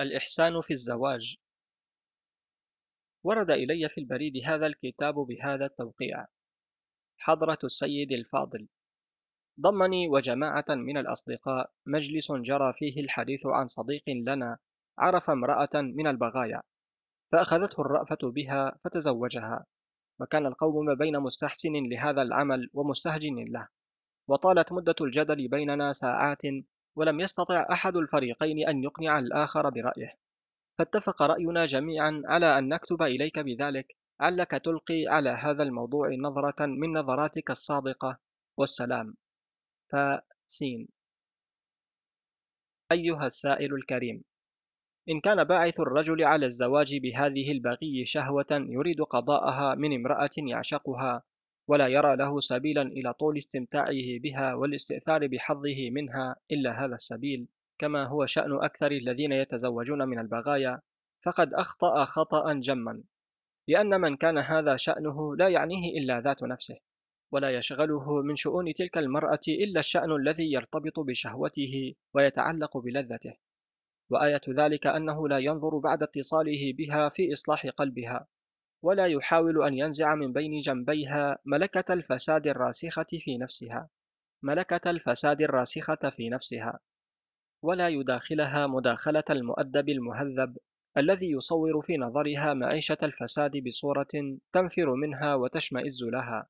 الإحسان في الزواج. ورد إلي في البريد هذا الكتاب بهذا التوقيع. حضرة السيد الفاضل. ضمني وجماعة من الأصدقاء مجلس جرى فيه الحديث عن صديق لنا عرف امرأة من البغايا فأخذته الرأفة بها فتزوجها وكان القوم ما بين مستحسن لهذا العمل ومستهجن له وطالت مدة الجدل بيننا ساعات ولم يستطع أحد الفريقين أن يقنع الآخر برأيه. فاتفق رأينا جميعا على أن نكتب إليك بذلك علك تلقي على هذا الموضوع نظرة من نظراتك الصادقة والسلام. فسين. أيها السائل الكريم إن كان باعث الرجل على الزواج بهذه البغي شهوة يريد قضاءها من امرأة يعشقها ولا يرى له سبيلا إلى طول استمتاعه بها والاستئثار بحظه منها إلا هذا السبيل. كما هو شأن أكثر الذين يتزوجون من البغايا فقد أخطأ خطأ جما. لأن من كان هذا شأنه لا يعنيه إلا ذات نفسه ولا يشغله من شؤون تلك المرأة إلا الشأن الذي يرتبط بشهوته ويتعلق بلذته. وآية ذلك أنه لا ينظر بعد اتصاله بها في إصلاح قلبها. ولا يحاول أن ينزع من بين جنبيها ملكة الفساد الراسخة في نفسها. ملكة الفساد الراسخة في نفسها. ولا يداخلها مداخلة المؤدب المهذب الذي يصور في نظرها معيشة الفساد بصورة تنفر منها وتشمئز لها.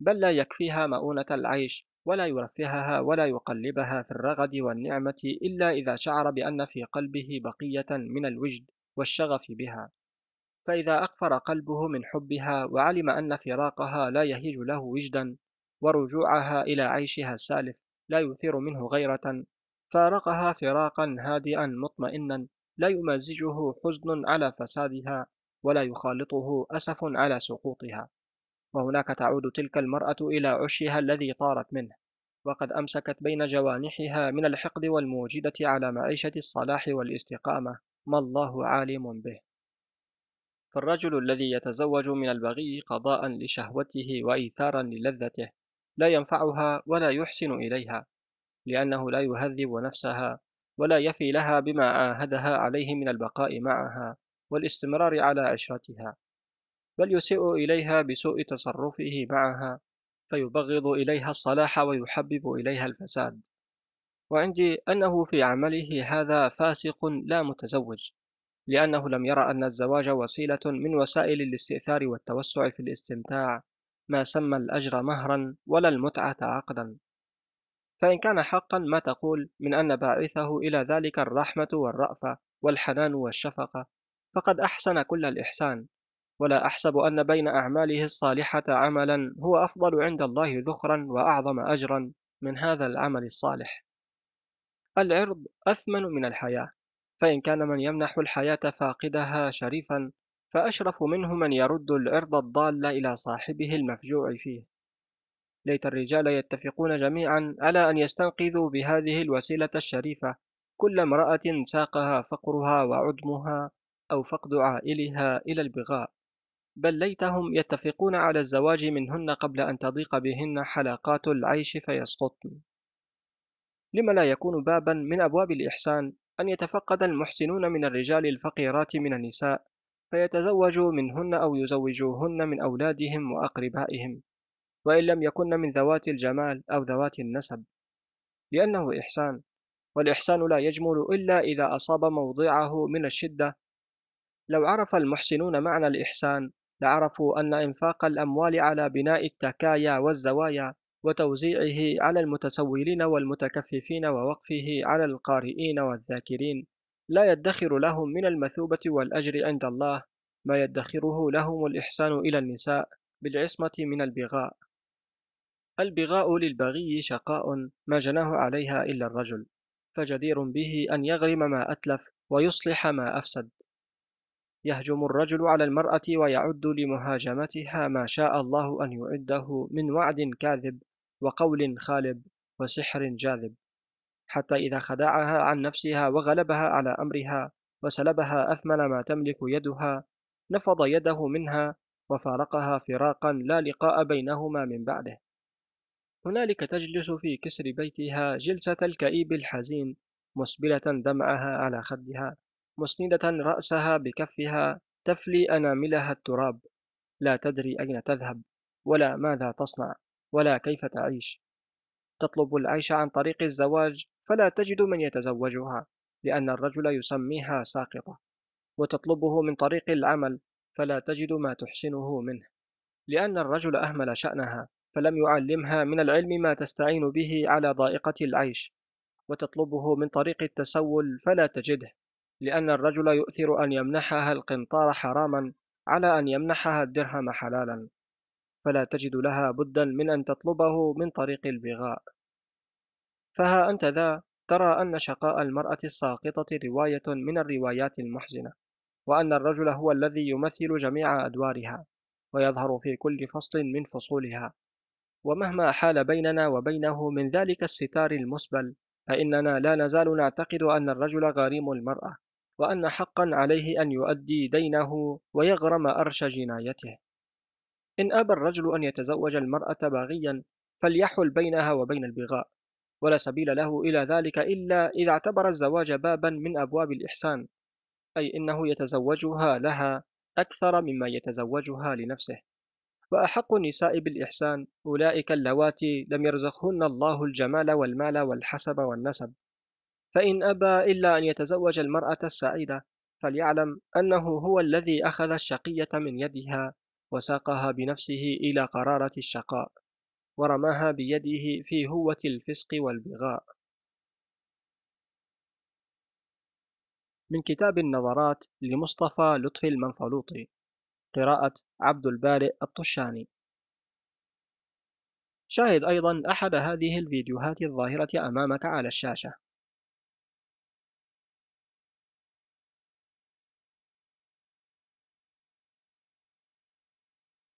بل لا يكفيها مؤونة العيش ولا يرفهها ولا يقلبها في الرغد والنعمة إلا إذا شعر بأن في قلبه بقية من الوجد والشغف بها. فإذا أقفر قلبه من حبها وعلم أن فراقها لا يهيج له وجدا ورجوعها إلى عيشها السالف لا يثير منه غيرة فارقها فراقا هادئا مطمئنا لا يمازجه حزن على فسادها ولا يخالطه أسف على سقوطها. وهناك تعود تلك المرأة إلى عشها الذي طارت منه وقد أمسكت بين جوانحها من الحقد والموجدة على معيشة الصلاح والاستقامة. ما الله عالم به. فالرجل الذي يتزوج من البغي قضاء لشهوته وإيثارا للذته لا ينفعها ولا يحسن إليها لأنه لا يهذب نفسها ولا يفي لها بما عاهدها عليه من البقاء معها والاستمرار على عشرتها بل يسيء إليها بسوء تصرفه معها فيبغض إليها الصلاح ويحبب إليها الفساد. وعندي أنه في عمله هذا فاسق لا متزوج. لأنه لم يرى أن الزواج وسيلة من وسائل الاستئثار والتوسع في الاستمتاع ما سمى الأجر مهرا ولا المتعة عقدا. فإن كان حقا ما تقول من أن باعثه إلى ذلك الرحمة والرأفة والحنان والشفقة فقد أحسن كل الإحسان. ولا أحسب أن بين أعماله الصالحة عملا هو أفضل عند الله ذخرا وأعظم أجرا من هذا العمل الصالح. العرض أثمن من الحياة. فإن كان من يمنح الحياة فاقدها شريفا فأشرف منه من يرد العرض الضال إلى صاحبه المفجوع فيه. ليت الرجال يتفقون جميعا على أن يستنقذوا بهذه الوسيلة الشريفة كل امرأة ساقها فقرها وعدمها أو فقد عائلها إلى البغاء. بل ليتهم يتفقون على الزواج منهن قبل أن تضيق بهن حلقات العيش فيسقطن. لم لا يكون بابا من أبواب الإحسان أن يتفقد المحسنون من الرجال الفقيرات من النساء فيتزوجوا منهن أو يزوجوهن من أولادهم وأقربائهم وإن لم يكن من ذوات الجمال أو ذوات النسب لأنه إحسان والإحسان لا يجمل إلا إذا أصاب موضعه من الشدة. لو عرف المحسنون معنى الإحسان لعرفوا أن إنفاق الأموال على بناء التكايا والزوايا وتوزيعه على المتسولين والمتكففين ووقفه على القارئين والذاكرين. لا يدخر لهم من المثوبة والأجر عند الله ما يدخره لهم الإحسان إلى النساء بالعصمة من البغاء. البغاء للبغي شقاء ما جناه عليها إلا الرجل فجدير به أن يغرم ما أتلف ويصلح ما أفسد. يهجم الرجل على المرأة ويعد لمهاجمتها ما شاء الله أن يعده من وعد كاذب وقول خالب وسحر جاذب حتى إذا خدعها عن نفسها وغلبها على أمرها وسلبها أثمن ما تملك يدها نفض يده منها وفارقها فراقا لا لقاء بينهما من بعده. هنالك تجلس في كسر بيتها جلسة الكئيب الحزين مسبلة دمعها على خدها مسندة رأسها بكفها تفلي أناملها التراب لا تدري أين تذهب ولا ماذا تصنع. ولا كيف تعيش؟ تطلب العيش عن طريق الزواج فلا تجد من يتزوجها لأن الرجل يسميها ساقطة وتطلبه من طريق العمل فلا تجد ما تحسنه منه لأن الرجل أهمل شأنها فلم يعلمها من العلم ما تستعين به على ضائقة العيش وتطلبه من طريق التسول فلا تجده لأن الرجل يؤثر أن يمنحها القنطار حراما على أن يمنحها الدرهم حلالا. فلا تجد لها بدا من أن تطلبه من طريق البغاء. فها أنت ذا ترى أن شقاء المرأة الساقطة رواية من الروايات المحزنة وأن الرجل هو الذي يمثل جميع أدوارها ويظهر في كل فصل من فصولها. ومهما حال بيننا وبينه من ذلك الستار المسبل فإننا لا نزال نعتقد أن الرجل غريم المرأة وأن حقا عليه أن يؤدي دينه ويغرم أرش جنايته. إن أبى الرجل أن يتزوج المرأة باغيا فليحل بينها وبين البغاء ولا سبيل له إلى ذلك إلا إذا اعتبر الزواج بابا من أبواب الإحسان أي إنه يتزوجها لها أكثر مما يتزوجها لنفسه. وأحق النساء بالإحسان أولئك اللواتي لم يرزقهن الله الجمال والمال والحسب والنسب. فإن أبى إلا أن يتزوج المرأة السعيدة فليعلم أنه هو الذي أخذ الشقية من يدها وساقها بنفسه إلى قرارة الشقاء ورماها بيده في هوة الفسق والبغاء. من كتاب النظرات لمصطفى لطفي المنفلوطي قراءة عبد البارئ الطشاني. شاهد أيضا أحد هذه الفيديوهات الظاهرة أمامك على الشاشة.